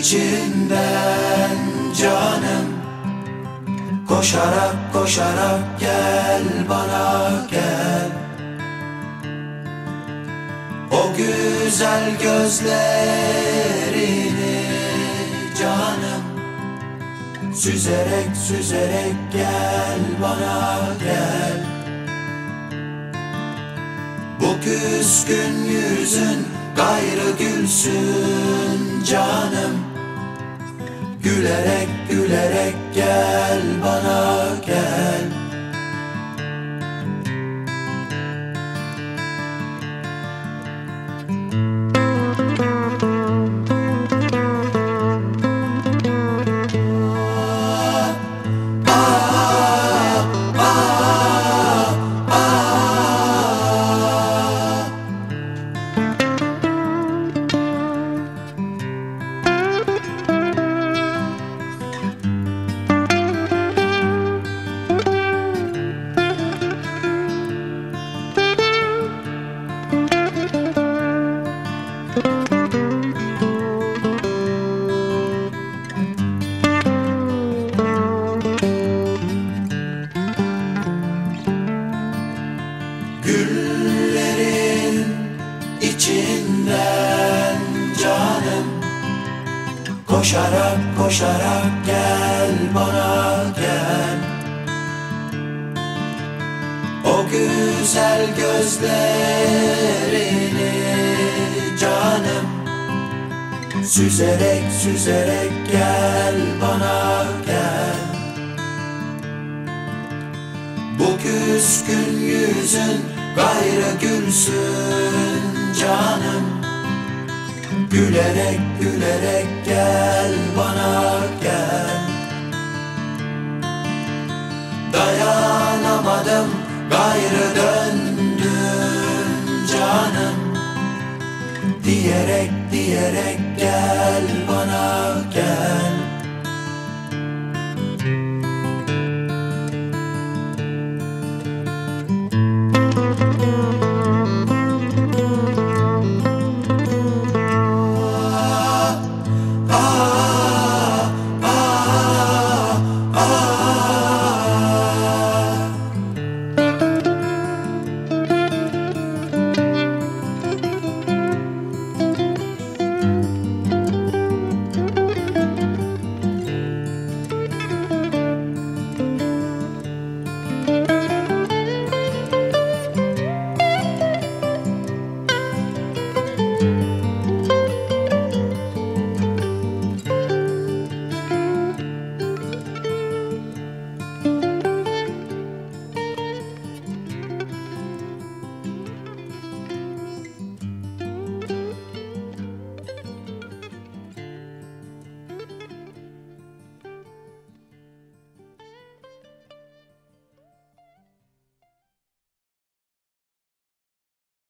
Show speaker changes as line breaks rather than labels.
içinden canım. Koşarak koşarak gel bana gel. O güzel gözlerini canım. Süzerek süzerek gel bana gel. Bu küskün yüzün gayrı gülsün canım Gülerek gülerek gel Güllerin içinden canım. Koşarak koşarak gel bana gel. O güzel gözlerini Süzerek süzerek gel bana gel. Bu küskün yüzün gayrı gülsün canım. Gülerek gülerek gel bana gel. Dayanamadım gayrı döndüm canım Diyerek diyerek gel bana gel ah, ah, ah, ah.